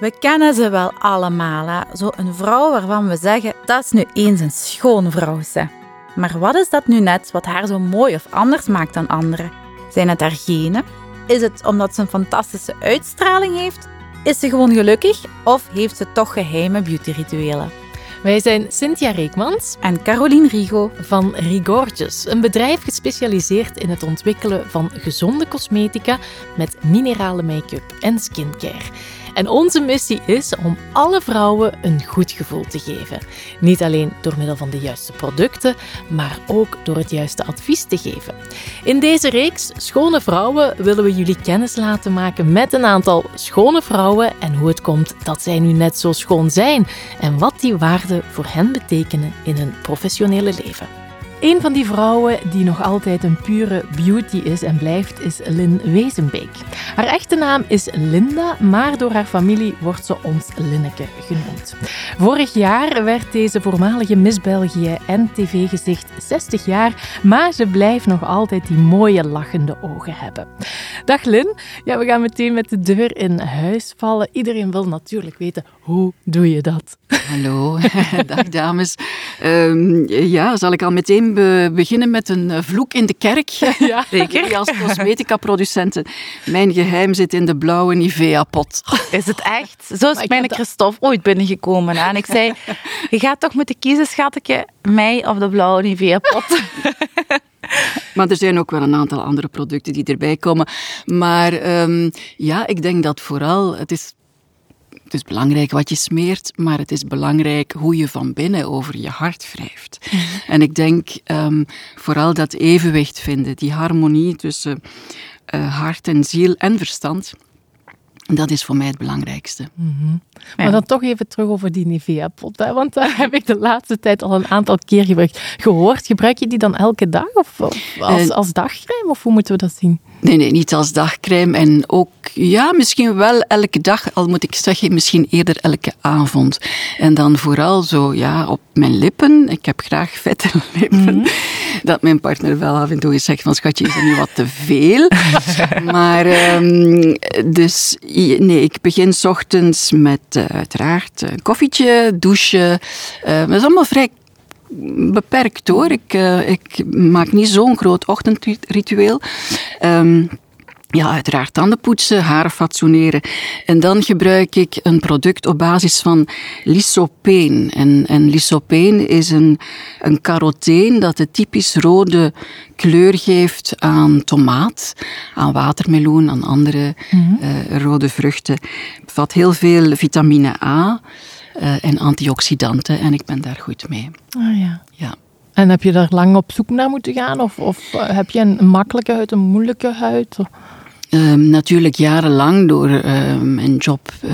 We kennen ze wel allemaal, hè? zo een vrouw waarvan we zeggen dat is nu eens een schone vrouw. Ze. Maar wat is dat nu net wat haar zo mooi of anders maakt dan anderen? Zijn het haar genen? Is het omdat ze een fantastische uitstraling heeft? Is ze gewoon gelukkig of heeft ze toch geheime beautyrituelen? Wij zijn Cynthia Reekmans en Caroline Rigo van Rigorges, een bedrijf gespecialiseerd in het ontwikkelen van gezonde cosmetica met minerale make-up en skincare. En onze missie is om alle vrouwen een goed gevoel te geven. Niet alleen door middel van de juiste producten, maar ook door het juiste advies te geven. In deze reeks Schone Vrouwen willen we jullie kennis laten maken met een aantal schone vrouwen en hoe het komt dat zij nu net zo schoon zijn en wat die waarden voor hen betekenen in hun professionele leven. Een van die vrouwen die nog altijd een pure beauty is en blijft, is Lynn Wezenbeek. Haar echte naam is Linda, maar door haar familie wordt ze ons Linneke genoemd. Vorig jaar werd deze voormalige Miss België en tv-gezicht 60 jaar, maar ze blijft nog altijd die mooie lachende ogen hebben. Dag Lynn, ja, we gaan meteen met de deur in huis vallen. Iedereen wil natuurlijk weten, hoe doe je dat? Hallo, dag dames. Um, ja, zal ik al meteen beginnen met een eh, vloek in de kerk. Ja, zeker. Als cosmetica-producenten. Mijn geheim zit in de blauwe Nivea-pot. Is het echt? Zo is mijn Christophe ooit binnengekomen. En ik zei, je gaat toch moeten kiezen, schatje, mij of de blauwe Nivea-pot. Maar er zijn ook wel een aantal andere producten die erbij komen. Maar um, ja, ik denk dat vooral, het is het is belangrijk wat je smeert, maar het is belangrijk hoe je van binnen over je hart wrijft. En ik denk um, vooral dat evenwicht vinden, die harmonie tussen uh, hart en ziel en verstand. Dat is voor mij het belangrijkste. Mm -hmm. Maar dan toch even terug over die Nivea-pot. Want daar heb ik de laatste tijd al een aantal keer gebruikt. Gehoord, gebruik je die dan elke dag? Of, of als, uh, als dagcrème? Of hoe moeten we dat zien? Nee, nee, niet als dagcrème. En ook, ja, misschien wel elke dag, al moet ik zeggen, misschien eerder elke avond. En dan vooral zo, ja, op mijn lippen. Ik heb graag vette lippen. Mm -hmm. Dat mijn partner wel af en toe eens zegt van, schatje, is er nu wat te veel? maar, um, dus, nee, ik begin s ochtends met uiteraard een koffietje, douchen. Dat is allemaal vrij beperkt hoor. Ik, ik maak niet zo'n groot ochtendritueel. Um, ja, uiteraard tanden poetsen, haren fatsoeneren. En dan gebruik ik een product op basis van lysopeen. En, en lysopeen is een, een caroteen dat de typisch rode kleur geeft aan tomaat, aan watermeloen, aan andere mm -hmm. uh, rode vruchten. Het bevat heel veel vitamine A uh, en antioxidanten en ik ben daar goed mee. Ah ja. Ja. En heb je daar lang op zoek naar moeten gaan? Of, of uh, heb je een makkelijke huid, een moeilijke huid? Um, natuurlijk jarenlang door mijn job uh,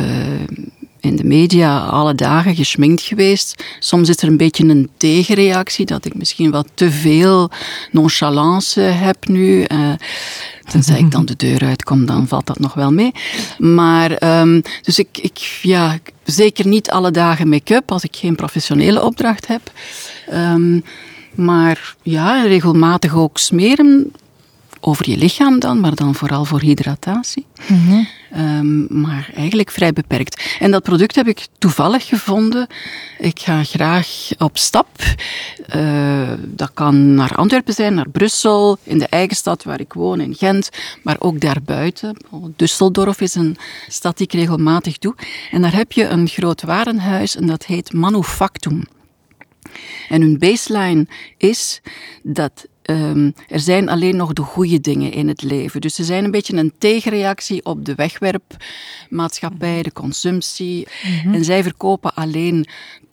in de media alle dagen gesminkt geweest. Soms is er een beetje een tegenreactie, dat ik misschien wat te veel nonchalance heb nu. Uh, tenzij ik dan de deur uitkom, dan valt dat nog wel mee. Maar, dus ik, ik, ja, zeker niet alle dagen make-up als ik geen professionele opdracht heb. Maar ja, regelmatig ook smeren over je lichaam dan, maar dan vooral voor hydratatie. Mm -hmm. um, maar eigenlijk vrij beperkt. En dat product heb ik toevallig gevonden. Ik ga graag op stap. Uh, dat kan naar Antwerpen zijn, naar Brussel, in de eigen stad waar ik woon, in Gent, maar ook daarbuiten. Düsseldorf is een stad die ik regelmatig doe. En daar heb je een groot warenhuis en dat heet Manufactum. En hun baseline is dat um, er zijn alleen nog de goede dingen in het leven. Dus ze zijn een beetje een tegenreactie op de wegwerpmaatschappij, de consumptie. Mm -hmm. En zij verkopen alleen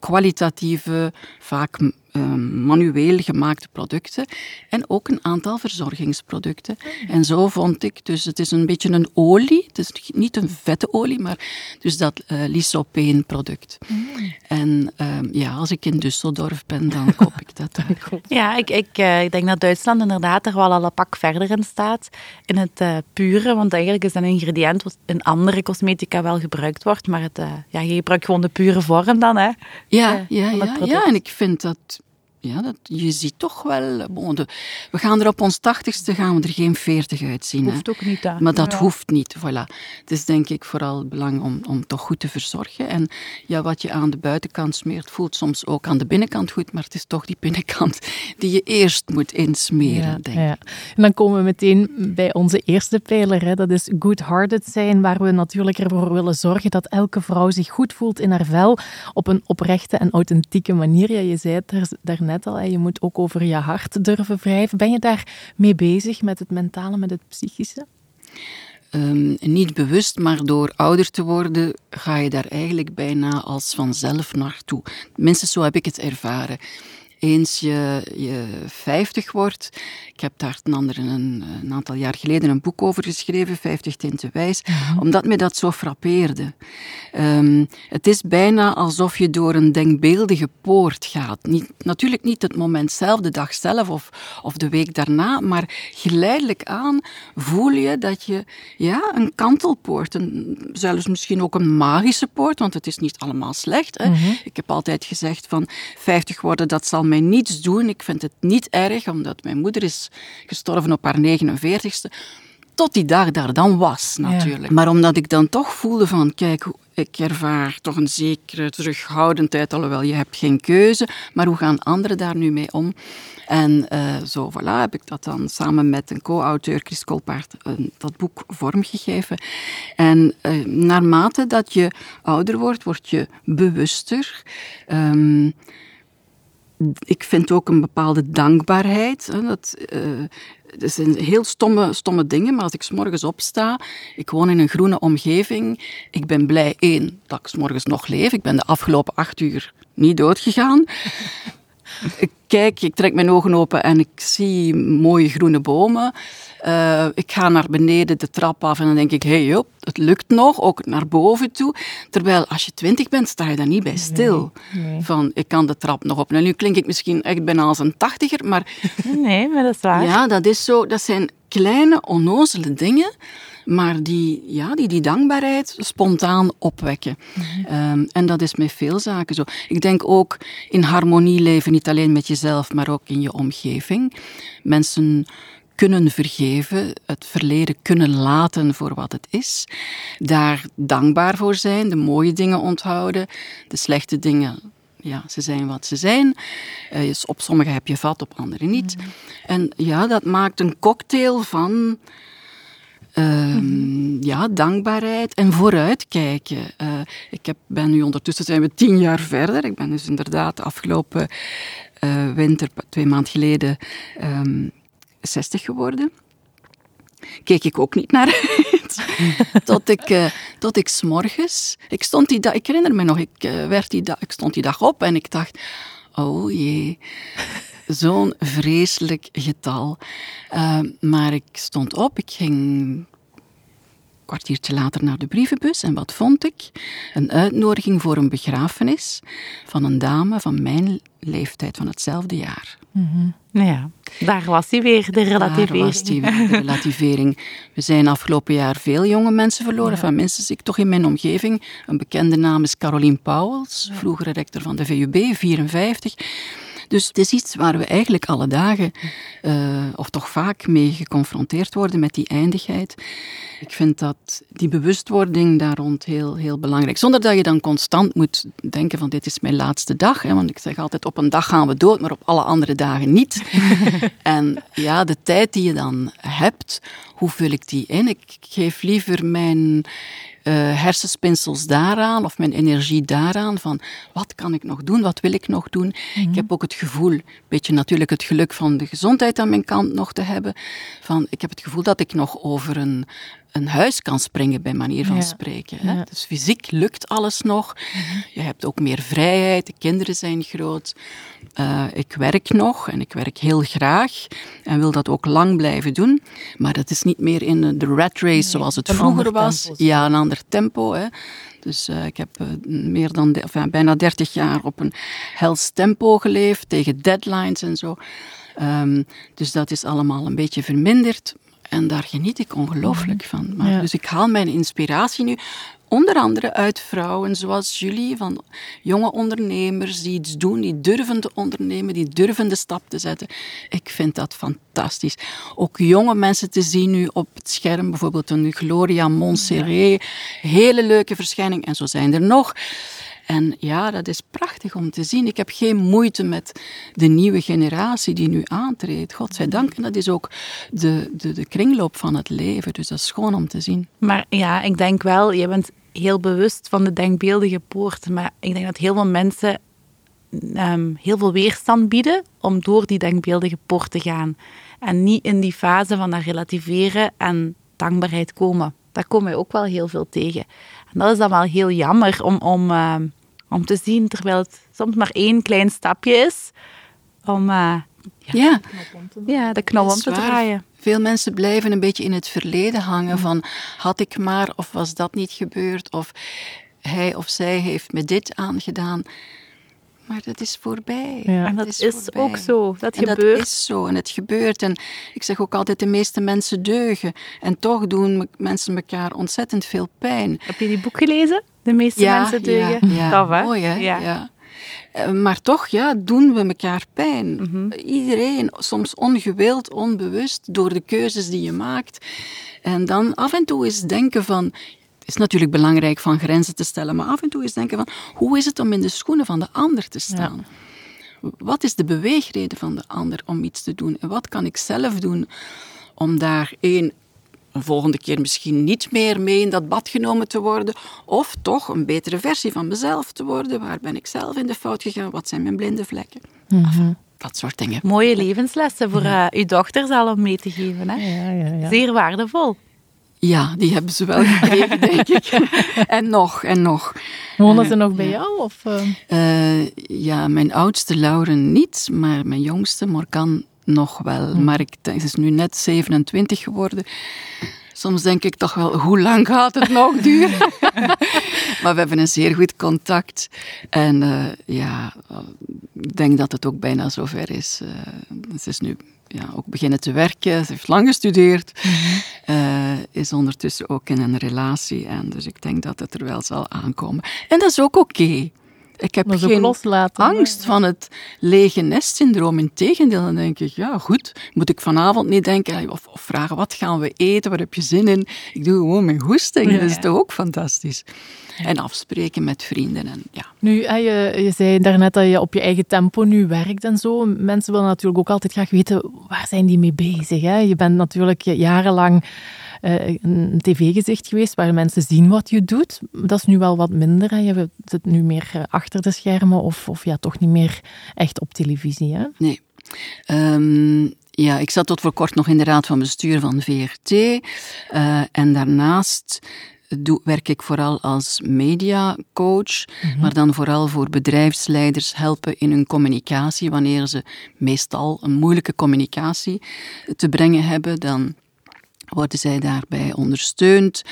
kwalitatieve, vaak um, manueel gemaakte producten en ook een aantal verzorgingsproducten. En zo vond ik, dus het is een beetje een olie, het is niet een vette olie, maar dus dat uh, lysopeen product. Mm. En um, ja, als ik in Düsseldorf ben, dan koop ik dat. ja, ik, ik, uh, ik denk dat Duitsland inderdaad er wel al een pak verder in staat in het uh, pure, want eigenlijk is dat een ingrediënt wat in andere cosmetica wel gebruikt wordt, maar het, ja, je gebruikt gewoon de pure vorm dan, hè? Ja, ja, ja, ja, en ik vind dat ja, dat, je ziet toch wel... Bon, de, we gaan er op ons tachtigste gaan we er geen veertig uitzien. Hoeft ook niet. Hè? Maar dat Ja. hoeft niet, voilà. Het is denk ik vooral het belang om, om toch goed te verzorgen. En ja, wat je aan de buitenkant smeert, voelt soms ook aan de binnenkant goed, maar het is toch die binnenkant die je eerst moet insmeren, Ja, denk ik. ja. En dan komen we meteen bij onze eerste pijler. Hè. Dat is good-hearted zijn, waar we natuurlijk ervoor willen zorgen dat elke vrouw zich goed voelt in haar vel op een oprechte en authentieke manier. Ja, je zei het er- al, je moet ook over je hart durven wrijven. Ben je daar mee bezig met het mentale, met het psychische? Ehm, niet bewust, maar door ouder te worden ga je daar eigenlijk bijna als vanzelf naartoe. Minstens zo heb ik het ervaren. Eens je, je 50 wordt, ik heb daar een, ander, een, een aantal jaar geleden een boek over geschreven, 50 tinten wijs, omdat me dat zo frappeerde. Ehm, het is bijna alsof je door een denkbeeldige poort gaat. Niet, natuurlijk niet het moment zelf, de dag zelf of, of de week daarna, maar geleidelijk aan voel je dat je ja, een kantelpoort, een, zelfs misschien ook een magische poort, want het is niet allemaal slecht. Hè. Ik heb altijd gezegd van 50 worden, dat zal mij niets doen. Ik vind het niet erg, omdat mijn moeder is gestorven op haar 49ste tot die dag daar dan was, natuurlijk. Maar omdat ik dan toch voelde van, kijk, ik ervaar toch een zekere terughoudendheid, alhoewel je hebt geen keuze, maar hoe gaan anderen daar nu mee om? En eh, zo, voilà, heb ik dat dan samen met een co-auteur, Chris Kolpaert, eh, dat boek vormgegeven. En eh, naarmate dat je ouder wordt, word je bewuster. Ehm, ik vind ook een bepaalde dankbaarheid. Hè, dat, eh, dat zijn heel stomme, stomme dingen, maar als ik 's morgens opsta, ik woon in een groene omgeving, ik ben blij, één, dat ik 's morgens nog leef. Ik ben de afgelopen acht uur niet doodgegaan. Ik kijk, ik trek mijn ogen open en ik zie mooie groene bomen. Eh, ik ga naar beneden de trap af en dan denk ik, hé hey, joh, het lukt nog, ook naar boven toe. Terwijl als je twintig bent, sta je daar niet bij stil. Van, ik kan de trap nog op. Nou, nu klink ik misschien echt bijna als een tachtiger, maar Nee, maar dat is waar. ja, dat is zo. Dat zijn kleine, onnozele dingen, maar die ja, die, die dankbaarheid spontaan opwekken. Ehm, en dat is met veel zaken zo. Ik denk ook in harmonie leven, niet alleen met jezelf, maar ook in je omgeving. Mensen kunnen vergeven, het verleden kunnen laten voor wat het is, daar dankbaar voor zijn, de mooie dingen onthouden, de slechte dingen ja, ze zijn wat ze zijn. Eh, op sommige heb je vat, op andere niet. En ja, dat maakt een cocktail van ehm, ja, dankbaarheid en vooruitkijken. Eh, ik heb, ben nu ondertussen zijn we tien jaar verder. Ik ben dus inderdaad de afgelopen eh, winter, twee maanden geleden, ehm 60 geworden. Keek ik ook niet naar uit. tot ik, eh, tot ik s'morgens... Ik, stond die dag, ik herinner me nog, ik, werd die dag, ik stond die dag op en ik dacht... Oh jee, zo'n vreselijk getal. Eh, maar ik stond op, ik ging een kwartiertje later naar de brievenbus en wat vond ik? Een uitnodiging voor een begrafenis van een dame van mijn leeftijd, van hetzelfde jaar. Nou ja, daar was hij weer, de relativering. Daar was die weer, de relativering. We zijn afgelopen jaar veel jonge mensen verloren, van minstens ik toch in mijn omgeving. Een bekende naam is Caroline Pauwels, vroegere rector van de VUB, 54. Dus het is iets waar we eigenlijk alle dagen, eh, of toch vaak mee geconfronteerd worden met die eindigheid. Ik vind dat die bewustwording daar rond heel, heel belangrijk. Zonder dat je dan constant moet denken van dit is mijn laatste dag. Hè, want ik zeg altijd op een dag gaan we dood, maar op alle andere dagen niet. en ja, de tijd die je dan hebt, hoe vul ik die in? Ik geef liever mijn hersenspinsels daaraan of mijn energie daaraan van wat kan ik nog doen, wat wil ik nog doen. Ik heb ook het gevoel, een beetje natuurlijk het geluk van de gezondheid aan mijn kant nog te hebben, van ik heb het gevoel dat ik nog over een, een huis kan springen bij manier van Ja. spreken. Hè? Ja. Dus fysiek lukt alles nog. Je hebt ook meer vrijheid, de kinderen zijn groot. Eh, ik werk nog en ik werk heel graag en wil dat ook lang blijven doen. Maar dat is niet meer in de rat race zoals het vroeger was. tempo, ja, een ander tempo. Hè. Dus eh, ik heb eh, meer dan de- enfin, bijna 30 jaar op een hels tempo geleefd, tegen deadlines en zo. Ehm, dus dat is allemaal een beetje verminderd. En daar geniet ik ongelooflijk van. Maar, Ja. Dus ik haal mijn inspiratie nu onder andere uit vrouwen zoals jullie, van jonge ondernemers die iets doen, die durven te ondernemen, die durven de stap te zetten. Ik vind dat fantastisch. Ook jonge mensen te zien nu op het scherm, bijvoorbeeld een Gloria Montserrat, hele leuke verschijning, en zo zijn er nog. En ja, dat is prachtig om te zien. Ik heb geen moeite met de nieuwe generatie die nu aantreedt. Godzijdank. En dat is ook de, de, de kringloop van het leven. Dus dat is gewoon om te zien. Maar ja, ik denk wel, je bent heel bewust van de denkbeeldige poort. Maar ik denk dat heel veel mensen ehm, heel veel weerstand bieden om door die denkbeeldige poort te gaan. En niet in die fase van dat relativeren en dankbaarheid komen. Daar komen wij ook wel heel veel tegen. En dat is dan wel heel jammer om, om, ehm, om te zien, terwijl het soms maar één klein stapje is om uh, ja, ja, de knop om te draaien. Veel mensen blijven een beetje in het verleden hangen van had ik maar of was dat niet gebeurd of hij of zij heeft me dit aangedaan. Maar dat is voorbij. Ja. En dat is, ook zo. Dat en gebeurt. Dat is zo en het gebeurt. En ik zeg ook altijd, de meeste mensen deugen. En toch doen mensen elkaar ontzettend veel pijn. Heb je die boek gelezen? De meeste mensen deugen. Ja, ja. hè? Mooi, hè? ja. Eh, maar toch, ja, doen we elkaar pijn. Mhm. Iedereen, soms ongewild, onbewust, door de keuzes die je maakt. En dan af en toe eens denken van, is natuurlijk belangrijk van grenzen te stellen, maar af en toe eens denken van hoe is het om in de schoenen van de ander te staan? Wat is de beweegreden van de ander om iets te doen? En wat kan ik zelf doen om daar één, een volgende keer misschien niet meer mee in dat bad genomen te worden, of toch een betere versie van mezelf te worden? Waar ben ik zelf in de fout gegaan? Wat zijn mijn blinde vlekken? Mhm. Dat soort dingen. Mooie levenslessen voor uh, uw dochters al om mee te geven. Hè? Ja, ja, Zeer waardevol. Ja, die hebben ze wel gekregen, denk ik. En nog, en nog. Wonen ze nog bij jou? Of, uh... ja, mijn oudste Lauren niet, maar mijn jongste Morkan nog wel. Hm. Maar ik, ze is nu net 27 geworden. Soms denk ik toch wel, hoe lang gaat het nog duren? maar we hebben een zeer goed contact. En uh, ja, ik denk dat het ook bijna zover is. Uh, ze is nu ja, ook beginnen te werken. Ze heeft lang gestudeerd. Mm is ondertussen ook in een relatie. En dus ik denk dat het er wel zal aankomen. En dat is ook oké. Ik heb geen loslaten, angst van het lege nest-syndroom. Integendeel, dan denk ik, ja goed, moet ik vanavond niet denken of, of, vragen, wat gaan we eten, waar heb je zin in? Ik doe gewoon mijn goesting, dat is toch ook fantastisch. En afspreken met vrienden. En, ja. Nu, je, je zei daarnet dat je op je eigen tempo nu werkt en zo. Mensen willen natuurlijk ook altijd graag weten, waar zijn die mee bezig? Hè? Je bent natuurlijk jarenlang een tv-gezicht geweest waar mensen zien wat je doet. Dat is nu wel wat minder. Hè? Je zit nu meer eh, achter de schermen of, of ja, toch niet meer echt op televisie. Hè? Nee. Um, ja, ik zat tot voor kort nog in de raad van bestuur van VRT. Uh, eh, en daarnaast doe, werk ik vooral als mediacoach, mm maar dan vooral voor bedrijfsleiders helpen in hun communicatie. Wanneer ze meestal een moeilijke communicatie te brengen hebben, dan worden zij daarbij ondersteund.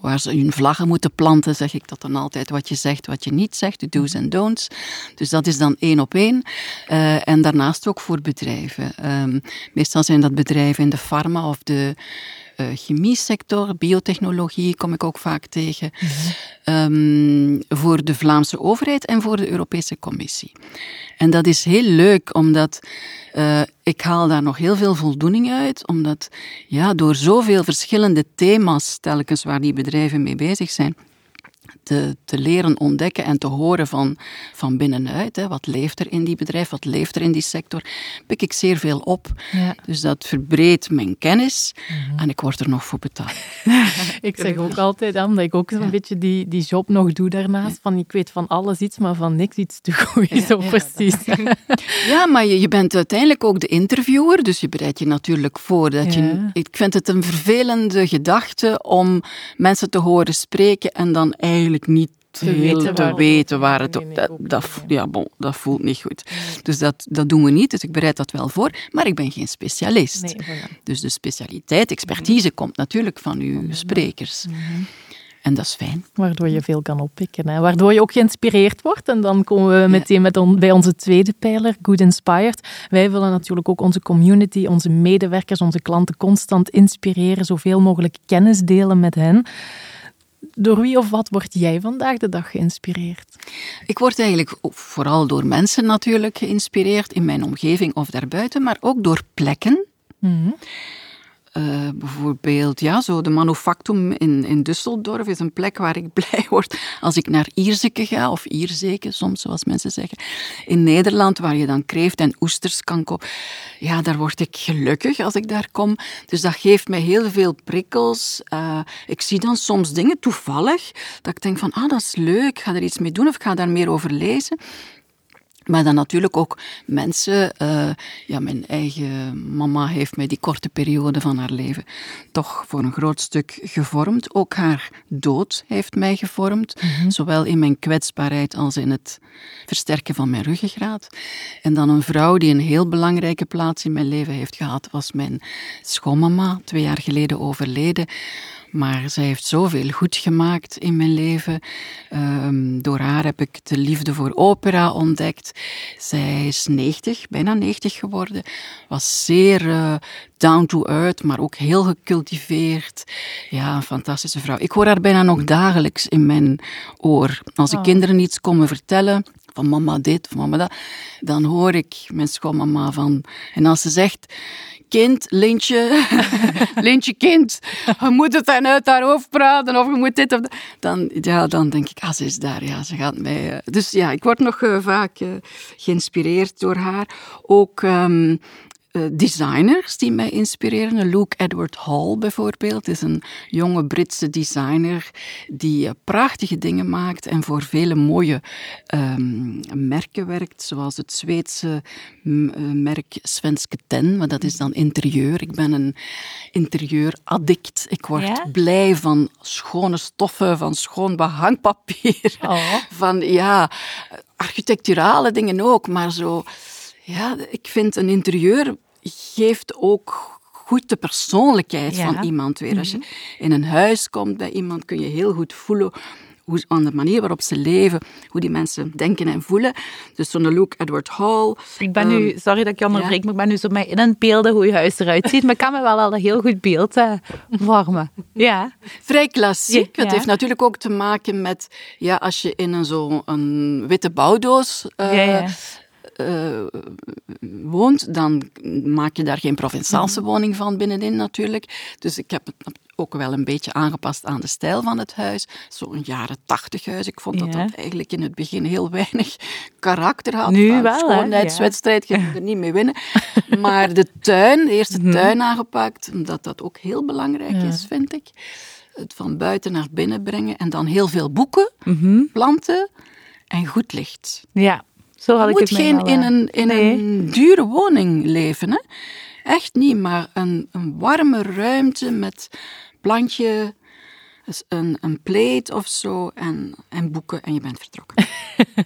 Waar ze hun vlaggen moeten planten, zeg ik dat dan altijd. Wat je zegt, wat je niet zegt, de do's en don'ts. Dus dat is dan één op één. Uh, en daarnaast ook voor bedrijven. Um, meestal zijn dat bedrijven in de pharma of de chemiesector, biotechnologie kom ik ook vaak tegen. um, voor de Vlaamse overheid en voor de Europese Commissie. En dat is heel leuk, omdat uh, ik haal daar nog heel veel voldoening uit, omdat ja, door zoveel verschillende thema's telkens waar die bedrijven mee bezig zijn, te, te leren ontdekken en te horen van, van binnenuit. Hè. Wat leeft er in die bedrijf, wat leeft er in die sector, pik ik zeer veel op. Ja. Dus dat verbreedt mijn kennis mhm. en ik word er nog voor betaald. ik zeg ook altijd, omdat ik ook zo'n beetje die, die job nog doe daarnaast, van ik weet van alles iets, maar van niks iets te goed. Zo precies. ja, maar je, je bent uiteindelijk ook de interviewer, dus je bereidt je natuurlijk voor. Dat je, ik vind het een vervelende gedachte om mensen te horen spreken en dan eigenlijk niet te weten, te weten waar het... dat, dat, ja, bon, dat voelt niet goed. Dus dat, dat doen we niet, dus ik bereid dat wel voor. Maar ik ben geen specialist. Nee, dus de specialiteit, expertise komt natuurlijk van uw sprekers. Mhm. En dat is fijn. Waardoor je veel kan oppikken. Hè? Waardoor je ook geïnspireerd wordt. En dan komen we meteen met on, bij onze tweede pijler, Good Inspired. Wij willen natuurlijk ook onze community, onze medewerkers, onze klanten constant inspireren. Zoveel mogelijk kennis delen met hen. Door wie of wat word jij vandaag de dag geïnspireerd? Ik word eigenlijk vooral door mensen natuurlijk geïnspireerd in mijn omgeving of daarbuiten, maar ook door plekken. Mm uh, bijvoorbeeld, ja, zo de Manufactum in, in Düsseldorf is een plek waar ik blij word als ik naar Ierzeke ga, of Ierzeke soms, zoals mensen zeggen. In Nederland, waar je dan kreeft en oesters kan kopen. Ja, daar word ik gelukkig als ik daar kom. Dus dat geeft mij heel veel prikkels. Uh, ik zie dan soms dingen toevallig, dat ik denk van, ah, dat is leuk, ik ga er iets mee doen of ik ga daar meer over lezen. Maar dan natuurlijk ook mensen. Uh, ja, mijn eigen mama heeft mij die korte periode van haar leven toch voor een groot stuk gevormd. Ook haar dood heeft mij gevormd. Mhm. Zowel in mijn kwetsbaarheid als in het versterken van mijn ruggengraat. En dan een vrouw die een heel belangrijke plaats in mijn leven heeft gehad, was mijn schoonmama, twee jaar geleden overleden. Maar zij heeft zoveel goed gemaakt in mijn leven. Um, door haar heb ik de liefde voor opera ontdekt. Zij is 90, bijna 90 geworden. Was zeer uh, down to earth, maar ook heel gecultiveerd. Ja, een fantastische vrouw. Ik hoor haar bijna nog dagelijks in mijn oor. Als ik oh. kinderen iets komen vertellen, van mama dit of mama dat, dan hoor ik mijn schoonmama van. En als ze zegt, kind, Lintje, Lintje kind, je moet het dan uit haar hoofd praten of je moet dit of dat. Dan, ja, dan denk ik, ah, ze is daar, ja, ze gaat mij... Uh, dus ja, ik word nog uh, vaak uh, geïnspireerd door haar. Ook uh, designers die mij inspireren. Luke Edward Hall bijvoorbeeld is een jonge Britse designer die uh, prachtige dingen maakt en voor vele mooie um, merken werkt, zoals het Zweedse uh, merk Svenske Ten, maar dat is dan interieur. Ik ben een interieuraddict. Ik word ja? blij van schone stoffen, van schoon behangpapier, oh. van ja, architecturale dingen ook, maar zo ja, ik vind een interieur geeft ook goed de persoonlijkheid van iemand weer. Als je mhm. in een huis komt bij iemand, kun je heel goed voelen hoe, aan de manier waarop ze leven, hoe die mensen denken en voelen. Dus zo'n Luke Edward Hall. Ik ben nu, ehm, sorry dat ik je onderbreek, maar ik ben nu zo mij in een beelden hoe je huis eruit ziet. Maar ik kan me wel al een heel goed beeld uh, vormen. Ja. Vrij klassiek. Het heeft natuurlijk ook te maken met, ja, als je in een zo'n witte bouwdoos uh, uh, woont, dan maak je daar geen Provençaalse mhm. woning van binnenin natuurlijk. Dus ik heb het ook wel een beetje aangepast aan de stijl van het huis. Zo'n jaren tachtig huis. Ik vond dat dat eigenlijk in het begin heel weinig karakter had. Nu wel, Schoonheidswedstrijd ging je er niet mee winnen. Maar de tuin, de eerste mhm. tuin aangepakt, omdat dat ook heel belangrijk is, vind ik. Het van buiten naar binnen brengen en dan heel veel boeken, mhm. planten en goed licht. Ja, zo had je ik moet geen in, een, in een dure woning leven, hè? Echt niet, maar een, een warme ruimte met plantje, dus een, een plate of zo en, en boeken en je bent vertrokken.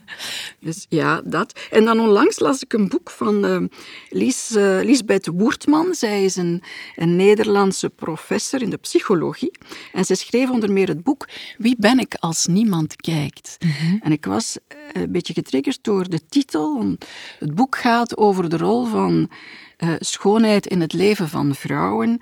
dus ja, dat. En dan onlangs las ik een boek van uh, Lies, uh, Lisbeth Woertman. Zij is een, een Nederlandse professor in de psychologie. En ze schreef onder meer het boek Wie ben ik als niemand kijkt? Mhm. En ik was uh, een beetje getriggerd door de titel. Het boek gaat over de rol van uh, schoonheid in het leven van vrouwen,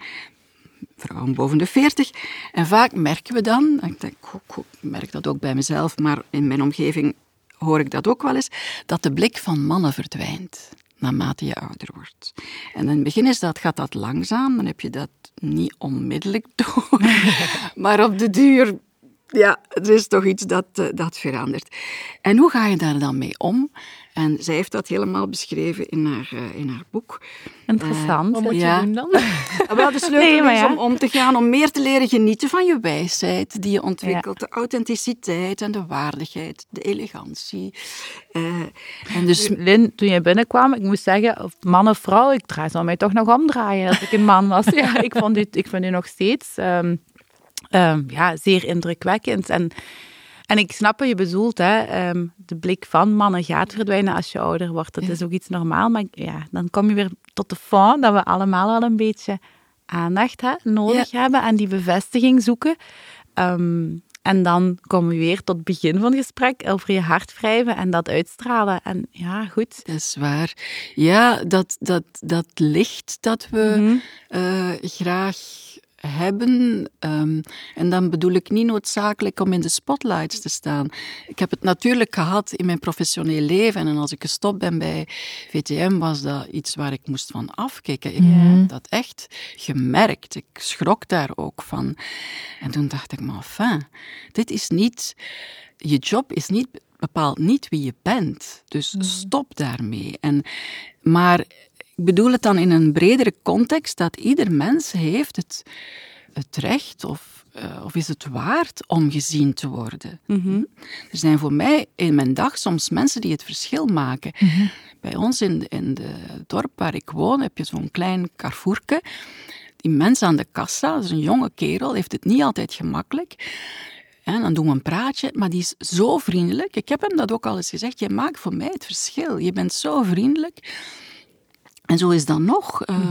vrouwen boven de 40. En vaak merken we dan, ik, denk, ik merk dat ook bij mezelf, maar in mijn omgeving hoor ik dat ook wel eens, dat de blik van mannen verdwijnt naarmate je ouder wordt. En in het begin is dat, gaat dat langzaam, dan heb je dat niet onmiddellijk door. maar op de duur, ja, er is toch iets dat, eh, dat verandert. En hoe ga je daar dan mee om? En zij heeft dat helemaal beschreven in haar, uh, in haar boek. Interessant. Uh, Wat moet je ja. doen dan? Wel, de sleutel nee, is om om te gaan, om meer te leren genieten van je wijsheid die je ontwikkelt. Ja. De authenticiteit en de waardigheid, de elegantie. Uh, en dus... Lin, toen jij binnenkwam, ik moest zeggen, of man of vrouw, ik draai, zou mij toch nog omdraaien als ik een man was. ja, ik, vond dit, ik vind u nog steeds um, um, ja, zeer indrukwekkend. En en ik snap wat je bedoelt, hè. Ehm, de blik van mannen gaat verdwijnen als je ouder wordt. Dat is ook iets normaal, maar ja, dan kom je weer tot de fond dat we allemaal al een beetje aandacht hè, nodig hebben en die bevestiging zoeken. Ehm, en dan komen we weer tot het begin van het gesprek over je hart wrijven en dat uitstralen. En ja, goed. Dat is waar. Ja, dat, dat, dat licht dat we mhm. eh, graag hebben. Ehm, en dan bedoel ik niet noodzakelijk om in de spotlights te staan. Ik heb het natuurlijk gehad in mijn professioneel leven. En als ik gestopt ben bij VTM, was dat iets waar ik moest van afkijken. Ik heb dat echt gemerkt. Ik schrok daar ook van. En toen dacht ik, maar enfin, dit is niet... Je job is niet bepaalt niet wie je bent. Dus stop daarmee. En, maar ik bedoel het dan in een bredere context dat ieder mens heeft het, het recht of, uh, of is het waard om gezien te worden. Mm Er zijn voor mij in mijn dag soms mensen die het verschil maken. Mhm. Bij ons in, in het dorp waar ik woon heb je zo'n klein carrefourke. Die mens aan de kassa, dat is een jonge kerel, heeft het niet altijd gemakkelijk. En dan doen we een praatje, maar die is zo vriendelijk. Ik heb hem dat ook al eens gezegd. Je maakt voor mij het verschil. Je bent zo vriendelijk. En zo is dat nog. Uh,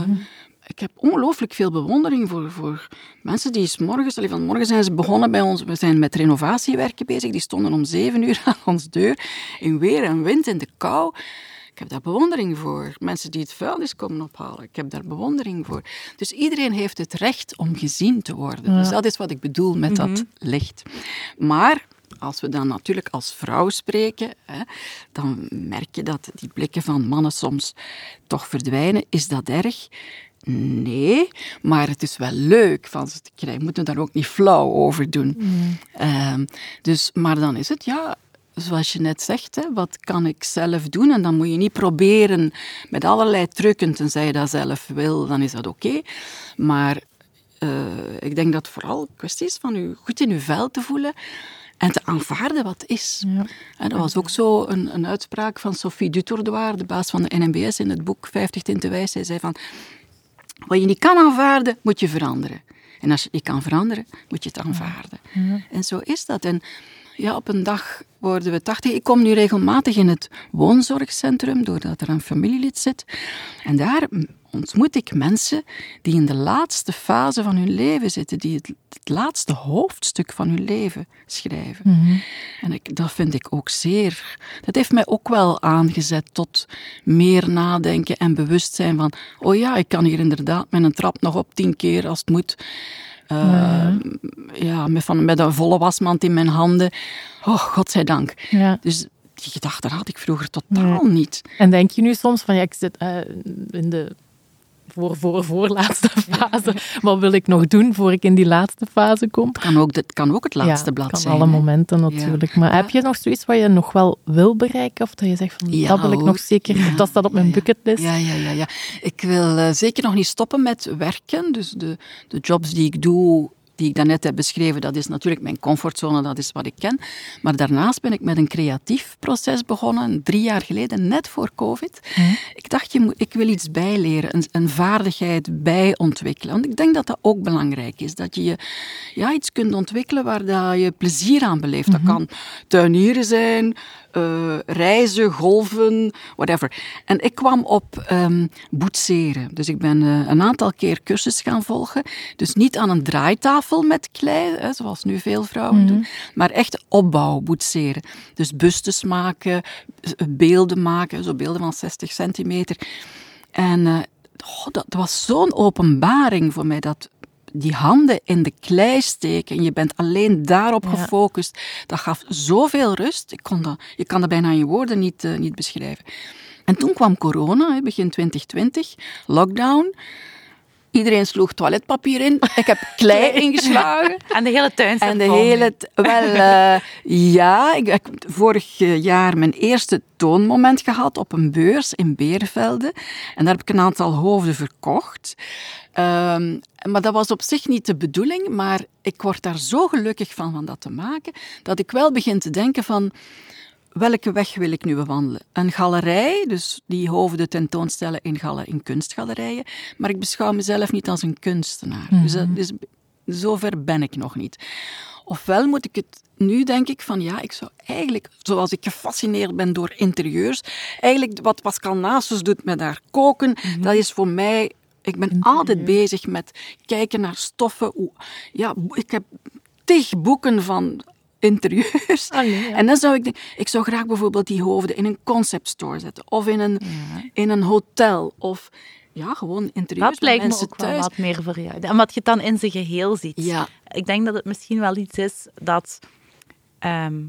Ik heb ongelooflijk veel bewondering voor, voor mensen die s morgens, allee, vanmorgen zijn ze begonnen bij ons, we zijn met renovatiewerken bezig, die stonden om zeven uur aan ons deur, in weer en wind, in de kou. Ik heb daar bewondering voor. Mensen die het vuilnis komen ophalen, ik heb daar bewondering voor. Dus iedereen heeft het recht om gezien te worden. Ja. Dus dat is wat ik bedoel met dat licht. Maar als we dan natuurlijk als vrouw spreken, hè, dan merk je dat die blikken van mannen soms toch verdwijnen. Is dat erg? Nee, maar het is wel leuk van ze te krijgen. We moeten daar ook niet flauw over doen. Ehm, dus, maar dan is het, ja, zoals je net zegt, hè, wat kan ik zelf doen? En dan moet je niet proberen met allerlei trucken, tenzij je dat zelf wil, dan is dat oké. Maar uh, ik denk dat het vooral een kwestie is van u goed in uw vel te voelen en te aanvaarden wat is. Ja. En dat was ook zo een, een uitspraak van Sophie Dutourdoir, de baas van de NMBS, in het boek 50 Tinten Wijs. Zij zei van, wat je niet kan aanvaarden, moet je veranderen. En als je het niet kan veranderen, moet je het aanvaarden. Ja. En zo is dat. En ja, op een dag worden we 80. Ik kom nu regelmatig in het woonzorgcentrum, doordat er een familielid zit. En daar ontmoet ik mensen die in de laatste fase van hun leven zitten, die het, het laatste hoofdstuk van hun leven schrijven. Mm -hmm. En ik, dat vind ik ook zeer. Dat heeft mij ook wel aangezet tot meer nadenken en bewustzijn van: oh ja, ik kan hier inderdaad met een trap nog op tien keer als het moet. Uh, ja, ja met, van, met een volle wasmand in mijn handen. Oh, godzijdank. Ja. Dus die gedachten had ik vroeger totaal nee. niet. En denk je nu soms van, ja, ik zit uh, in de voor, voor, voorlaatste fase. Wat wil ik nog doen voor ik in die laatste fase kom? Het kan ook, het, kan ook het laatste ja, blad kan zijn. alle momenten natuurlijk. Ja. Maar heb je nog zoiets wat je nog wel wil bereiken? Of dat je zegt van, dat wil ik nog zeker, dat staat op mijn bucketlist? Ja, ja, ja, ja. Ik wil uh, zeker nog niet stoppen met werken. Dus de, de jobs die ik doe, die ik daarnet heb beschreven, dat is natuurlijk mijn comfortzone, dat is wat ik ken. Maar daarnaast ben ik met een creatief proces begonnen, drie jaar geleden, net voor COVID. Ik dacht, je moet, ik wil iets bijleren, een, een vaardigheid bijontwikkelen. Want ik denk dat dat ook belangrijk is, dat je, je ja, iets kunt ontwikkelen waar dat je plezier aan beleeft. Dat kan tuinieren zijn, uh, reizen, golven, whatever. En ik kwam op um, boetseren. Dus ik ben uh, een aantal keer cursus gaan volgen. Dus niet aan een draaitafel met klei, hè, zoals nu veel vrouwen Mhm. doen, maar echt opbouw, boetseren. Dus bustes maken, beelden maken, zo beelden van 60 centimeter. En uh, oh, dat was zo'n openbaring voor mij, dat die handen in de klei steken en je bent alleen daarop Ja. gefocust. Dat gaf zoveel rust. Ik kon dat, je kan dat bijna in je woorden niet, uh, niet beschrijven. En toen kwam corona, begin 2020, lockdown. Iedereen sloeg toiletpapier in. Ik heb klei ingeslagen. En de hele tuin staat En de vol hele... Wel, eh, ja. Ik heb vorig jaar mijn eerste toonmoment gehad op een beurs in Beervelde. En daar heb ik een aantal hoofden verkocht. Ehm, maar dat was op zich niet de bedoeling. Maar ik word daar zo gelukkig van, van dat te maken, dat ik wel begin te denken van... Welke weg wil ik nu bewandelen? Een galerij, dus die hoofden tentoonstellen in, galer, in kunstgalerijen. Maar ik beschouw mezelf niet als een kunstenaar. Dus, dat- dus zover ben ik nog niet. Ofwel moet ik het nu denk ik van ja, ik zou eigenlijk, zoals ik gefascineerd ben door interieurs, eigenlijk wat Pascal Nasus doet met haar koken, dat is voor mij. Ik ben altijd bezig met kijken naar stoffen. Ja, ik heb tig boeken van interieurs. Allee, ja. En dan zou ik denken, ik zou graag bijvoorbeeld die hoofden in een concept store zetten, of in een, in een hotel, of ja, gewoon interieurs Dat lijkt me ook wel thuis. wat meer voor jou. Omdat je dan in zijn geheel ziet. Ja. Ik denk dat het misschien wel iets is dat ehm,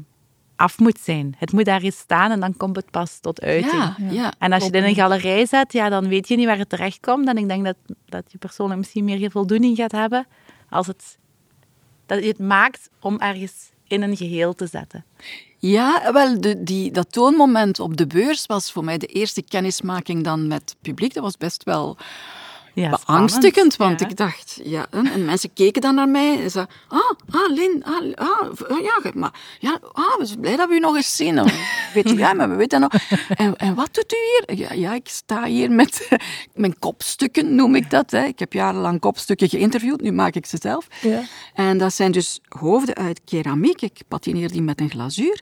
af moet zijn. Het moet daar eens staan en dan komt het pas tot uiting. Ja, ja. En als je het in een galerij zet, ja, dan weet je niet waar het terecht komt. En ik denk dat, dat je persoonlijk misschien meer voldoening gaat hebben als het, dat je het maakt om ergens in een geheel te zetten. Ja, wel, de, die, dat toonmoment op de beurs was voor mij de eerste kennismaking dan met het publiek. Dat was best wel Ja, beangstigend, want Ja. ik dacht, ja, en, en mensen keken dan naar mij en zeiden, ah, ah, Lin, ah, ah, ah, ja, maar, ja, ah, we zijn blij dat we u nog eens zien. Weet u, ja, maar we weten nog. En, en wat doet u hier? Ja, ja, ik sta hier met mijn kopstukken, noem ik dat. Hè. Ik heb jarenlang kopstukken geïnterviewd, nu maak ik ze zelf. Ja. En dat zijn dus hoofden uit keramiek. Ik patineer die met een glazuur.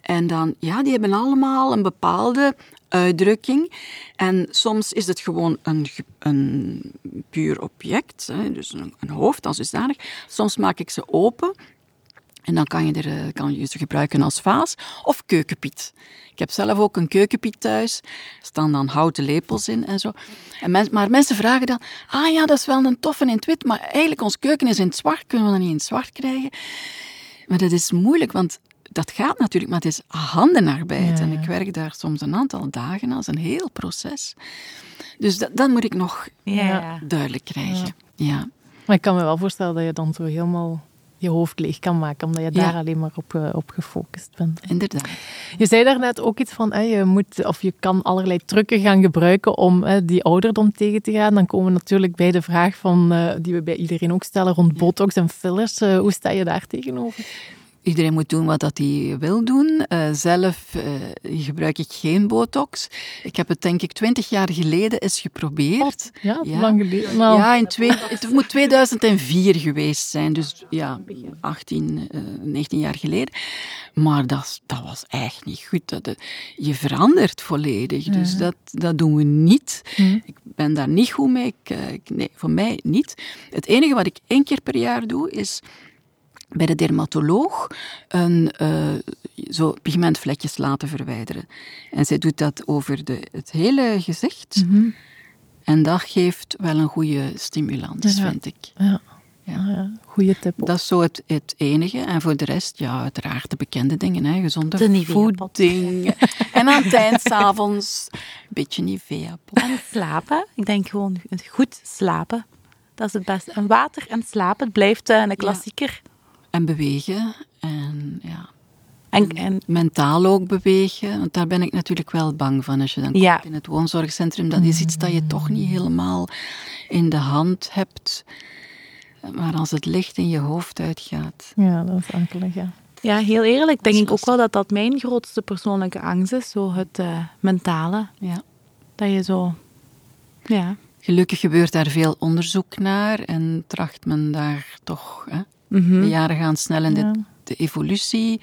En dan, ja, die hebben allemaal een bepaalde uitdrukking. En soms is het gewoon een, een puur object, hè, dus een, een hoofd als dusdanig. Soms maak ik ze open en dan kan je, er, eh, kan je ze gebruiken als vaas of keukenpiet. Ik heb zelf ook een keukenpiet thuis. Er staan dan houten lepels in en zo. En maar mensen vragen dan, ah ja, dat is wel een toffe in het wit, maar eigenlijk ons keuken is in het zwart. Kunnen we dat niet in het zwart krijgen? Maar dat is moeilijk, want dat gaat natuurlijk, maar het is handenarbeid. Ja, En ik werk daar soms een aantal dagen. Is een heel proces. Dus dat, dat moet ik nog Ja, duidelijk krijgen. Ja. Maar ik kan me wel voorstellen dat je dan zo helemaal je hoofd leeg kan maken, omdat je daar alleen maar op, eh, op gefocust bent. inderdaad. Je zei daarnet ook iets van, hè, je moet, of je kan allerlei trucken gaan gebruiken om hè, die ouderdom tegen te gaan. Dan komen we natuurlijk bij de vraag van, eh, die we bij iedereen ook stellen rond botox en fillers. Eh, hoe sta je daar tegenover? Iedereen moet doen wat dat hij wil doen. Eh, zelf eh, gebruik ik geen botox. Ik heb het denk ik twintig jaar geleden eens geprobeerd. Ja, dat is Ja. lang geleden. Nou, Ja, in twee, het moet 2004 geweest zijn. Dus ja, 18, eh, 19 jaar geleden. Maar dat, dat was echt niet goed. Dat, eh, je verandert volledig. Dus dat, dat doen we niet. Ik ben daar niet goed mee. Ik, eh, ik- nee, voor mij niet. Het enige wat ik één keer per jaar doe, is bij de dermatoloog een, eh, zo pigmentvlekjes laten verwijderen. En zij doet dat over de, het hele gezicht. En dat geeft wel een goede stimulans, Ja. vind ik. ja. Ja. Ja. Goeie tip. ook. Dat is zo het, het enige. En voor de rest, ja, uiteraard de bekende dingen. Hè. Gezonde voeding. en aan het eind, s'avonds, een beetje Nivea-pot. En slapen. Ik denk gewoon goed slapen. Dat is het beste. En water en slapen, het blijft eh, een klassieker. En bewegen. En ja, En, en mentaal ook bewegen. Want daar ben ik natuurlijk wel bang van. Als je dan Ja. komt in het woonzorgcentrum, dat is iets dat je toch niet helemaal in de hand hebt. Maar als het licht in je hoofd uitgaat. Ja, dat is ankelig, ja. ja, heel eerlijk, denk ik ook wel dat dat mijn grootste persoonlijke angst is. Zo het eh, mentale. Ja. Dat je zo... Ja. Gelukkig gebeurt daar veel onderzoek naar en tracht men daar toch. Hè, Mhm. De jaren gaan snel en de, Ja. de evolutie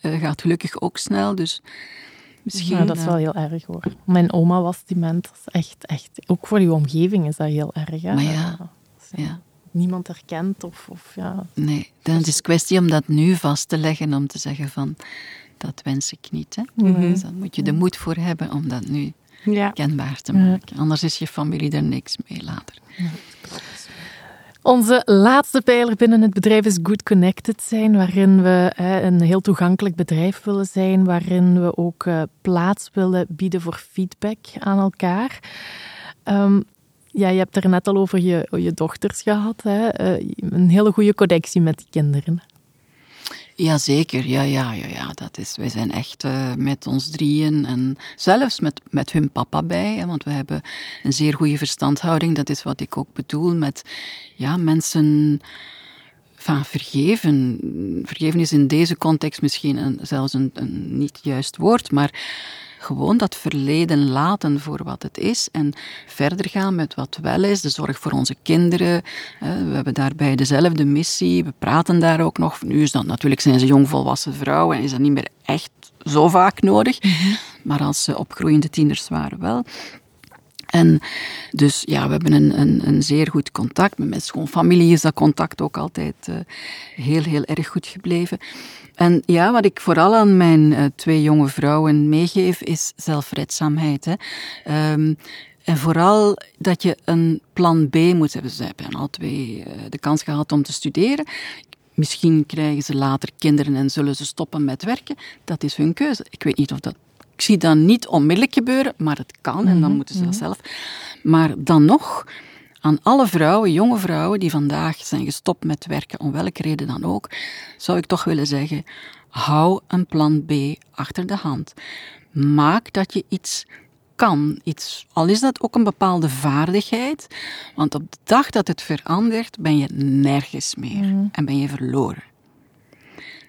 eh, gaat gelukkig ook snel. Dus misschien. Ja, dat is eh, wel heel erg hoor. Mijn oma was dement. Dat is echt, echt... Ook voor je omgeving is dat heel erg. Hè? Maar ja, ja, Niemand herkent of... of ja. nee. Dan is het kwestie om dat nu vast te leggen, om te zeggen van. Dat wens ik niet. Hè? Mhm. Dus dan moet je de moed voor hebben om dat nu Ja. kenbaar te Ja. maken. Anders is je familie er niks mee later. Onze laatste pijler binnen het bedrijf is Good Connected zijn, waarin we een heel toegankelijk bedrijf willen zijn, waarin we ook eh, plaats willen bieden voor feedback aan elkaar. Ehm, ja, je hebt er net al over je, je dochters gehad. Hè? Eh, een hele goede connectie met kinderen. Jazeker, ja, ja, ja, ja. Dat is, wij zijn echt eh, met ons drieën en zelfs met, met hun papa bij, hè, want we hebben een zeer goede verstandhouding. Dat is wat ik ook bedoel met ja, mensen van vergeven. Vergeven is in deze context misschien een, zelfs een, een niet juist woord, maar gewoon dat verleden laten voor wat het is en verder gaan met wat wel is. De zorg voor onze kinderen. hè. We hebben daarbij dezelfde missie. We praten daar ook nog. Nu is dat natuurlijk, zijn ze jongvolwassen vrouwen en is dat niet meer echt zo vaak nodig. Maar als ze opgroeiende tieners waren wel. En dus ja, we hebben een, een, een zeer goed contact. Met mijn schoonfamilie is dat contact ook altijd eh, heel, heel erg goed gebleven. En ja, wat ik vooral aan mijn eh, twee jonge vrouwen meegeef, is zelfredzaamheid. Hè. Ehm, En vooral dat je een plan B moet hebben. Ze hebben al twee uh, de kans gehad om te studeren. Misschien krijgen ze later kinderen en zullen ze stoppen met werken. Dat is hun keuze. Ik weet niet of dat. Ik zie dat niet onmiddellijk gebeuren, maar het kan en dan mhm, moeten ze dat mhm. zelf. Maar dan nog, aan alle vrouwen, jonge vrouwen die vandaag zijn gestopt met werken, om welke reden dan ook, zou ik toch willen zeggen: hou een plan B achter de hand. Maak dat je iets kan. Iets, al is dat ook een bepaalde vaardigheid, want op de dag dat het verandert, ben je nergens meer mhm. en ben je verloren.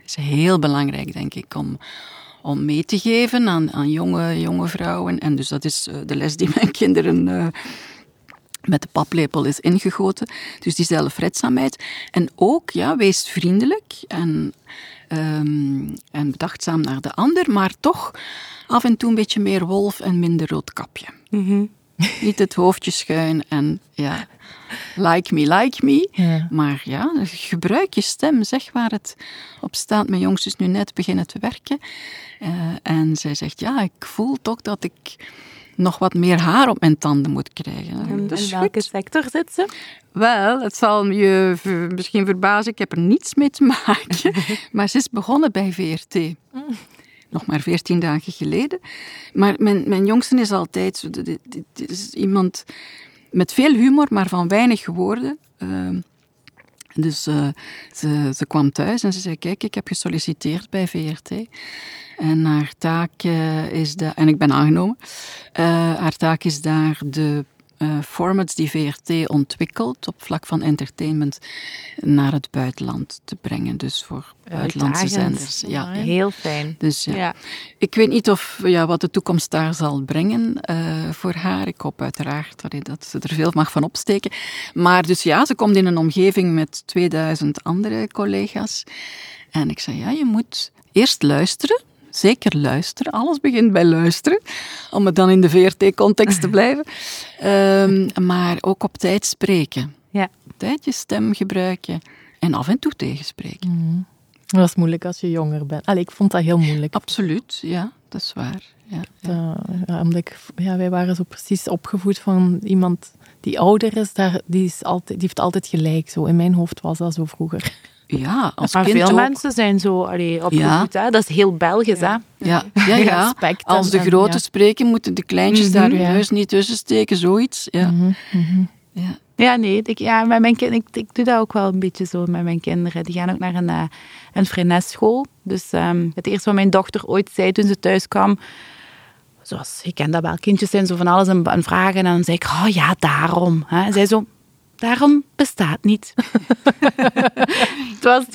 Het is heel belangrijk, denk ik, om, om mee te geven aan, aan jonge, jonge vrouwen. En dus dat is eh, de les die mijn kinderen uh, met de paplepel is ingegoten. Dus die zelfredzaamheid. En ook, ja, wees vriendelijk en, um, en bedachtzaam naar de ander, maar toch af en toe een beetje meer wolf en minder roodkapje. Mm Niet het hoofdje schuin en ja, like me, like me. Maar ja, gebruik je stem. Zeg waar het op staat. Mijn jongste is nu net beginnen te werken. Uh, en zij zegt, ja, ik voel toch dat ik nog wat meer haar op mijn tanden moet krijgen. En, in welke sector zit ze? Wel, het zal je misschien verbazen, ik heb er niets mee te maken. maar ze is begonnen bij VRT. Mm nog maar veertien dagen geleden. Maar mijn, mijn jongste is altijd is iemand met veel humor, maar van weinig woorden. Ehm, dus uh, ze, ze kwam thuis en ze zei: Kijk, ik heb gesolliciteerd bij VRT. En haar taak uh, is de, en ik ben aangenomen. Uh, haar taak is daar de uh, formats die VRT ontwikkelt op vlak van entertainment naar het buitenland te brengen. Dus voor buitenlandse zenders. Ja. Heel fijn. Dus ja. Ik weet niet of, ja, wat de toekomst daar zal brengen uh, voor haar. Ik hoop uiteraard dat ze er veel mag van opsteken. Maar dus ja, ze komt in een omgeving met 2000 andere collega's. En ik zei, ja, je moet eerst luisteren zeker luisteren. Alles begint bij luisteren, om het dan in de VRT-context te blijven. Um, maar ook op tijd spreken. Ja. Tijd je stem gebruiken en af en toe tegenspreken. Mm. Dat is moeilijk als je jonger bent. Allee, ik vond dat heel moeilijk. Absoluut, ja, dat is waar. Ja, ja. omdat ik, ja, wij waren zo precies opgevoed van iemand die ouder is, daar, die, is altijd, die heeft altijd gelijk. Zo. In mijn hoofd was dat zo vroeger. Ja, als maar kind veel mensen zijn zo allee, opgevoed. Ja. Hè? Dat is heel Belgisch. Ja, hè? ja, ja. ja. als de grote spreken, moeten de kleintjes mm -hmm, daar hun neus niet tussen steken, zoiets. Ja, mm -hmm. ja. ja nee, ik, ja, met mijn kind, ik, ik doe dat ook wel een beetje zo met mijn kinderen. Die gaan ook naar een, uh, een frenesschool. Dus um, het eerste wat mijn dochter ooit zei toen ze thuis kwam zoals, je kent dat wel, kindjes zijn zo van alles en vragen. En dan zei ik, oh ja, daarom. Hè. Zij zo, daarom bestaat niet. het was 2,5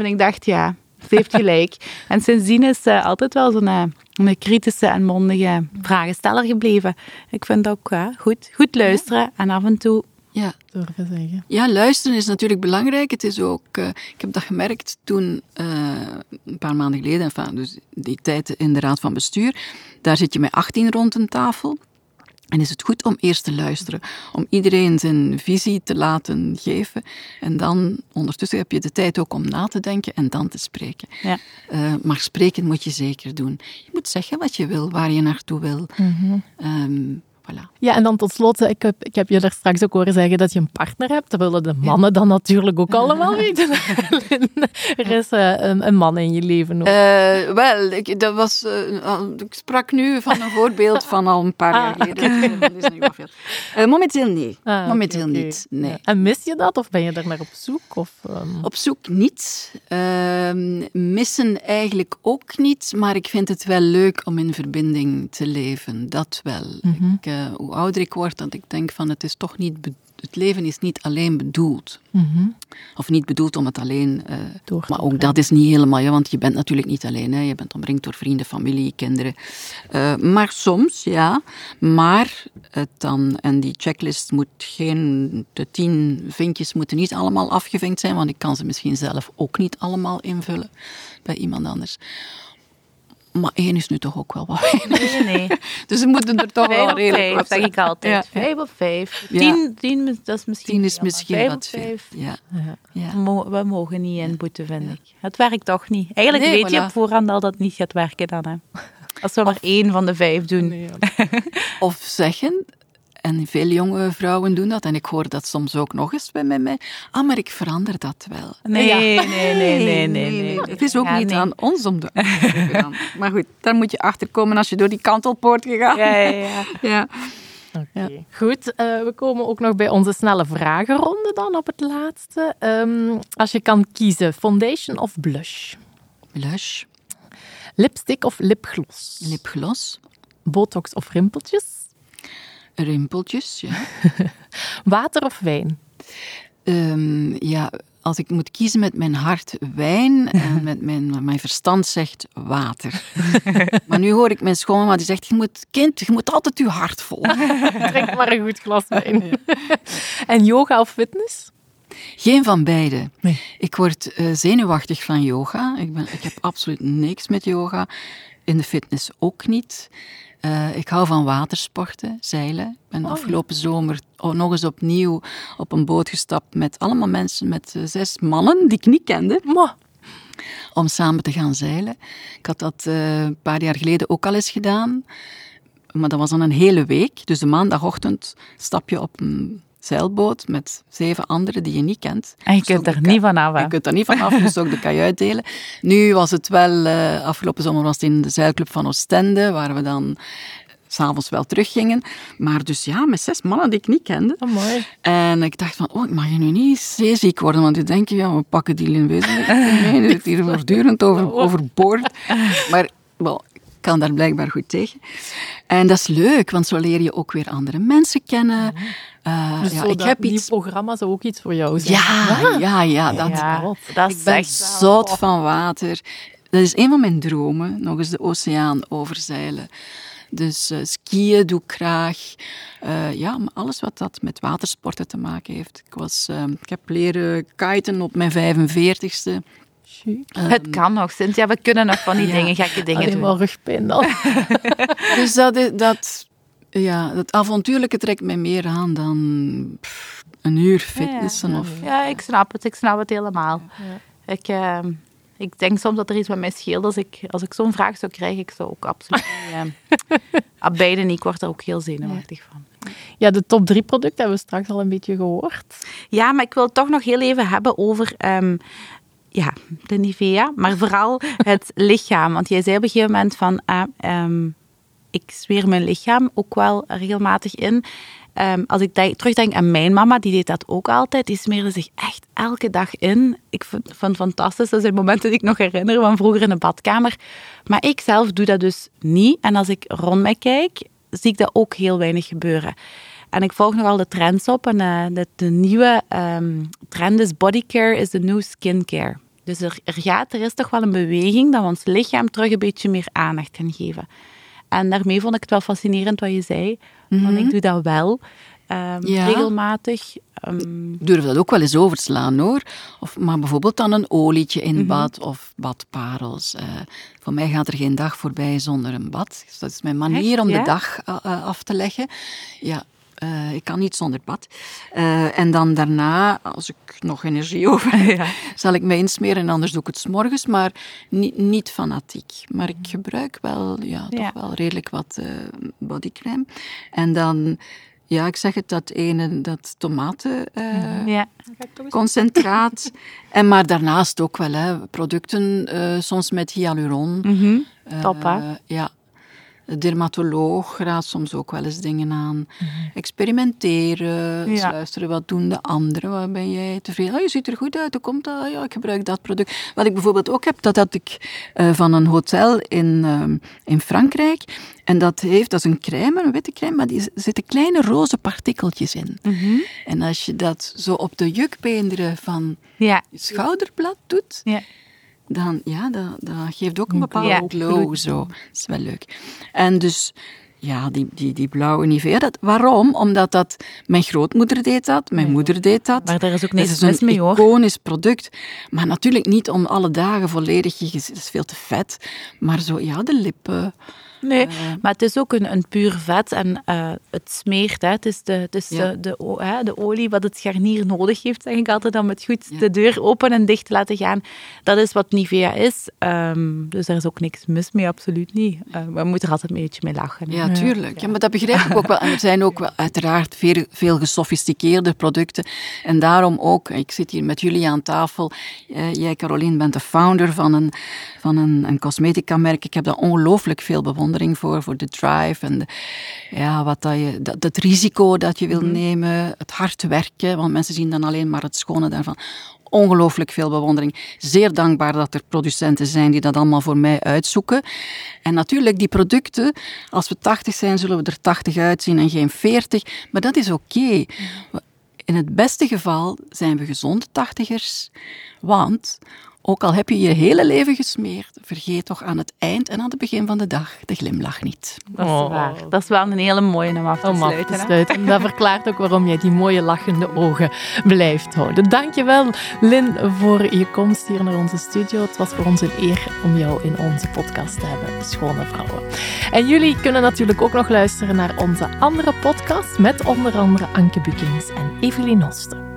en ik dacht, ja, ze heeft gelijk. En sindsdien is ze altijd wel zo'n eh, een kritische en mondige vragensteller gebleven. Ik vind ook ja, goed, goed luisteren en af en toe ja. durven zeggen. Ja, luisteren is natuurlijk belangrijk. Het is ook, uh, ik heb dat gemerkt toen, uh, een paar maanden geleden, enfin, dus die tijd in de Raad van Bestuur. Daar zit je met 18 rond een tafel. En is het goed om eerst te luisteren, om iedereen zijn visie te laten geven. En dan, ondertussen heb je de tijd ook om na te denken en dan te spreken. Ja. Uh, maar spreken moet je zeker doen. Je moet zeggen wat je wil, waar je naartoe wil. Mm um, ja, en dan tot slot, ik heb, ik heb je daar straks ook horen zeggen dat je een partner hebt. Dat willen de mannen dan natuurlijk ook allemaal weten. er is uh, een, een, man in je leven ook. Uh, wel, ik, dat was, uh, ik sprak nu van een voorbeeld van al een paar jaar ah, geleden. Dat is niet veel. momenteel niet. Ah, momenteel niet, nee. En mis je dat of ben je daar naar op zoek? Of, um... Op zoek niet. Ehm, missen eigenlijk ook niet, maar ik vind het wel leuk om in verbinding te leven. Dat wel. Mm -hmm. ik, hoe ouder ik word, dat ik denk van het is toch niet het leven is niet alleen bedoeld. Mhm. Of niet bedoeld om het alleen. Uh, Door maar ook dat is niet helemaal, ja, want je bent natuurlijk niet alleen. Hè. Je bent omringd door vrienden, familie, kinderen. Uh, maar soms, ja. Maar het dan, en die checklist moet geen. De tien vinkjes moeten niet allemaal afgevinkt zijn, want ik kan ze misschien zelf ook niet allemaal invullen bij iemand anders. Maar één is nu toch ook wel wat weinig. Nee, nee. dus we moeten er toch wel redelijk vijf, zeg ik altijd. Ja. Vijf of vijf. Tien, tien, dat is misschien Tien is misschien vijf wat vijf. Ja. Ja. We mogen niet inboeten, vind ik. Het werkt toch niet. Eigenlijk weet je op voorhand al dat het niet gaat werken dan. Hè. Als we maar één van de vijf doen. of zeggen, En veel jonge vrouwen doen dat. En ik hoor dat soms ook nog eens bij mij. Ah, maar ik verander dat wel. Nee, Ja. nee, nee, nee, nee, nee. Het is ook Ja, niet nee. aan ons om de te veranderen. Maar goed, daar moet je achter komen als je door die kantelpoort gegaan Ja, ja, ja. Ja. Oké. Goed, eh, we komen ook nog bij onze snelle vragenronde dan op het laatste. Ehm, als je kan kiezen, foundation of blush? Blush, Lipstick of lipgloss? lipgloss, Botox of rimpeltjes? Rimpeltjes. Ja. Water of wijn? Ehm, ja, als ik moet kiezen met mijn hart wijn en met mijn, mijn verstand zegt water. maar nu hoor ik mijn schoonmama die zegt, je moet, kind, je moet altijd je hart volgen. Drink maar een goed glas wijn. en yoga of fitness? Geen van beide. Nee. Ik word eh, zenuwachtig van yoga. Ik, ben, ik heb absoluut niks met yoga. In de fitness ook niet. Eh, ik hou van watersporten, zeilen. Ik ben afgelopen zomer nog eens opnieuw op een boot gestapt met allemaal mensen, met eh, zes mannen die ik niet kende, om samen te gaan zeilen. Ik had dat eh, een paar jaar geleden ook al eens gedaan. Maar dat was dan een hele week. Dus de maandagochtend stap je op een zeilboot met zeven anderen die je niet kent. En je Dus kunt er niet van af. hè. je kunt er niet vanaf, dus ook de kajuit delen. Nu was het wel, eh, afgelopen zomer was het in de zeilclub van Oostende, waar we dan s'avonds wel teruggingen. Maar dus ja, met zes mannen die ik niet kende. Oh, mooi. En ik dacht van, oh, ik mag je nu niet zeeziek worden, want die denken, ja, we pakken die in wezen mee, die zit hier voortdurend over, overboord. Maar wel, ik kan daar blijkbaar goed tegen. En dat is leuk, want zo leer je ook weer andere mensen kennen. Dus ja, zo ik dat heb nieuw iets programma zou ook iets voor jou zijn. ja, ja, ja. Dat, Ja, dat is ik ben wel- zot van water. Dat is een van mijn dromen, nog eens de oceaan overzeilen. Dus eh, skiën doe ik graag. Eh, ja, maar alles wat dat met watersporten te maken heeft. Ik, was, eh, ik heb leren kiten op mijn 45ste. Chic. Het kan nog, Cynthia. We kunnen nog van die Ja. dingen, gekke dingen Alleen doen. maar rugpijn dan. Dus dat, is- dat, ja, dat avontuurlijke trekt mij meer aan dan pff, een uur fitnessen. Of, Ja, ik snap het. Ik snap het helemaal. Ik, ehm, ik denk soms dat er iets met mij scheelt. Als ik, als ik zo'n vraag zou krijgen, ik zou ook absoluut niet... ehm, ah, beide niet. Ik word er ook heel zenuwachtig van. Ja, de top drie producten hebben we straks al een beetje gehoord. Ja, maar ik wil het toch nog heel even hebben over... ehm, ja, de Nivea, maar vooral het lichaam. Want jij zei op een gegeven moment van... ah, ehm, ik zweer mijn lichaam ook wel regelmatig in. Ehm, als ik denk- terugdenk aan mijn mama, die deed dat ook altijd. Die smeerde zich echt elke dag in. Ik vind het fantastisch. Dat zijn momenten die ik nog herinner van vroeger in de badkamer. Maar ik zelf doe dat dus niet. En als ik rond mij kijk, zie ik dat ook heel weinig gebeuren. En ik volg nogal de trends op. En eh, de, de nieuwe ehm, trend is bodycare is de new skincare. Dus er, er, gaat, er is toch wel een beweging dat we ons lichaam terug een beetje meer aandacht gaan geven. En daarmee vond ik het wel fascinerend wat je zei. Want ik doe dat wel. ehm, Ja. Regelmatig. ehm, Ik durf dat ook wel eens overslaan hoor. Of, maar bijvoorbeeld dan een olietje in bad of badparels. Eh, voor mij gaat er geen dag voorbij zonder een bad. Dus dat is mijn manier Echt, om ja? de dag eh, eh, af te leggen. Ja, eh, ik kan niet zonder bad. Eh, en dan daarna, als ik nog energie over heb, zal ik me insmeren. En anders doe ik het 's morgens, maar niet, niet fanatiek. Maar ik gebruik wel, ja, toch Ja. wel redelijk wat eh, bodycrème. En dan... Ja, ik zeg het, dat ene, dat tomaten... eh, ja. concentraat. en maar daarnaast ook wel hè, producten, soms met hyaluron. Mhm. Top, hè? Ja. De dermatoloog raadt soms ook wel eens dingen aan. Experimenteren, eens Ja. luisteren, wat doen de anderen? Wat ben jij tevreden? Oh, je ziet er goed uit, hoe komt dat? Ja, ik gebruik dat product. Wat ik bijvoorbeeld ook heb, dat had ik eh, van een hotel in, ehm, in Frankrijk. En dat heeft, dat is een crème, een witte crème, maar die zitten kleine roze partikeltjes in. Mhm. En als je dat zo op de jukbeenderen van ja. je schouderblad doet, Ja. Dan, ja, dat, dat geeft ook een bepaalde glow. Zo. Dat is wel leuk. En dus, ja, die, die, die blauwe Nivea, dat, waarom? Omdat dat, mijn grootmoeder deed dat, mijn moeder deed dat. Maar daar is ook Het niks is mis een mee, hoor. iconisch product. Maar natuurlijk niet om alle dagen volledig, dat is veel te vet. Maar zo, ja, de lippen, Nee, maar het is ook een, een puur vet en het smeert. Hè. Het is, de, het is de, de, hè, de olie wat het garnier nodig heeft, zeg ik altijd, om het goed de deur open en dicht te laten gaan. Dat is wat Nivea is. Ehm, dus daar is ook niks mis mee, absoluut niet. we moeten er altijd een beetje mee lachen. Ja, tuurlijk. Ja, maar dat begrijp ik ook wel. En er zijn ook wel uiteraard veel, veel gesofisticeerde producten. En daarom ook, ik zit hier met jullie aan tafel. Jij, Caroline, bent de founder van een, van een, een cosmetica-merk. Ik heb daar ongelooflijk veel bewondering voor, voor de drive en de, ja, wat dat je, dat, risico dat je wil mhm. nemen, het hard werken, want mensen zien dan alleen maar het schone daarvan ongelooflijk veel bewondering. Zeer dankbaar dat er producenten zijn die dat allemaal voor mij uitzoeken. En natuurlijk, die producten, als we 80 zijn, zullen we er 80 uitzien en geen 40. Maar dat is oké. In het beste geval zijn we gezonde tachtigers, want ook al heb je je hele leven gesmeerd, vergeet toch aan het eind en aan het begin van de dag de glimlach niet. Dat is oh. waar. Dat is wel een hele mooie om af te om sluiten. Af te sluiten. Dat verklaart ook waarom jij die mooie lachende ogen blijft houden. Dankjewel, Lin, voor je komst hier naar onze studio. Het was voor ons een eer om jou in onze podcast te hebben, Schone Vrouwen. En jullie kunnen natuurlijk ook nog luisteren naar onze andere podcast met onder andere Anke Bukings en Evelien Nosten.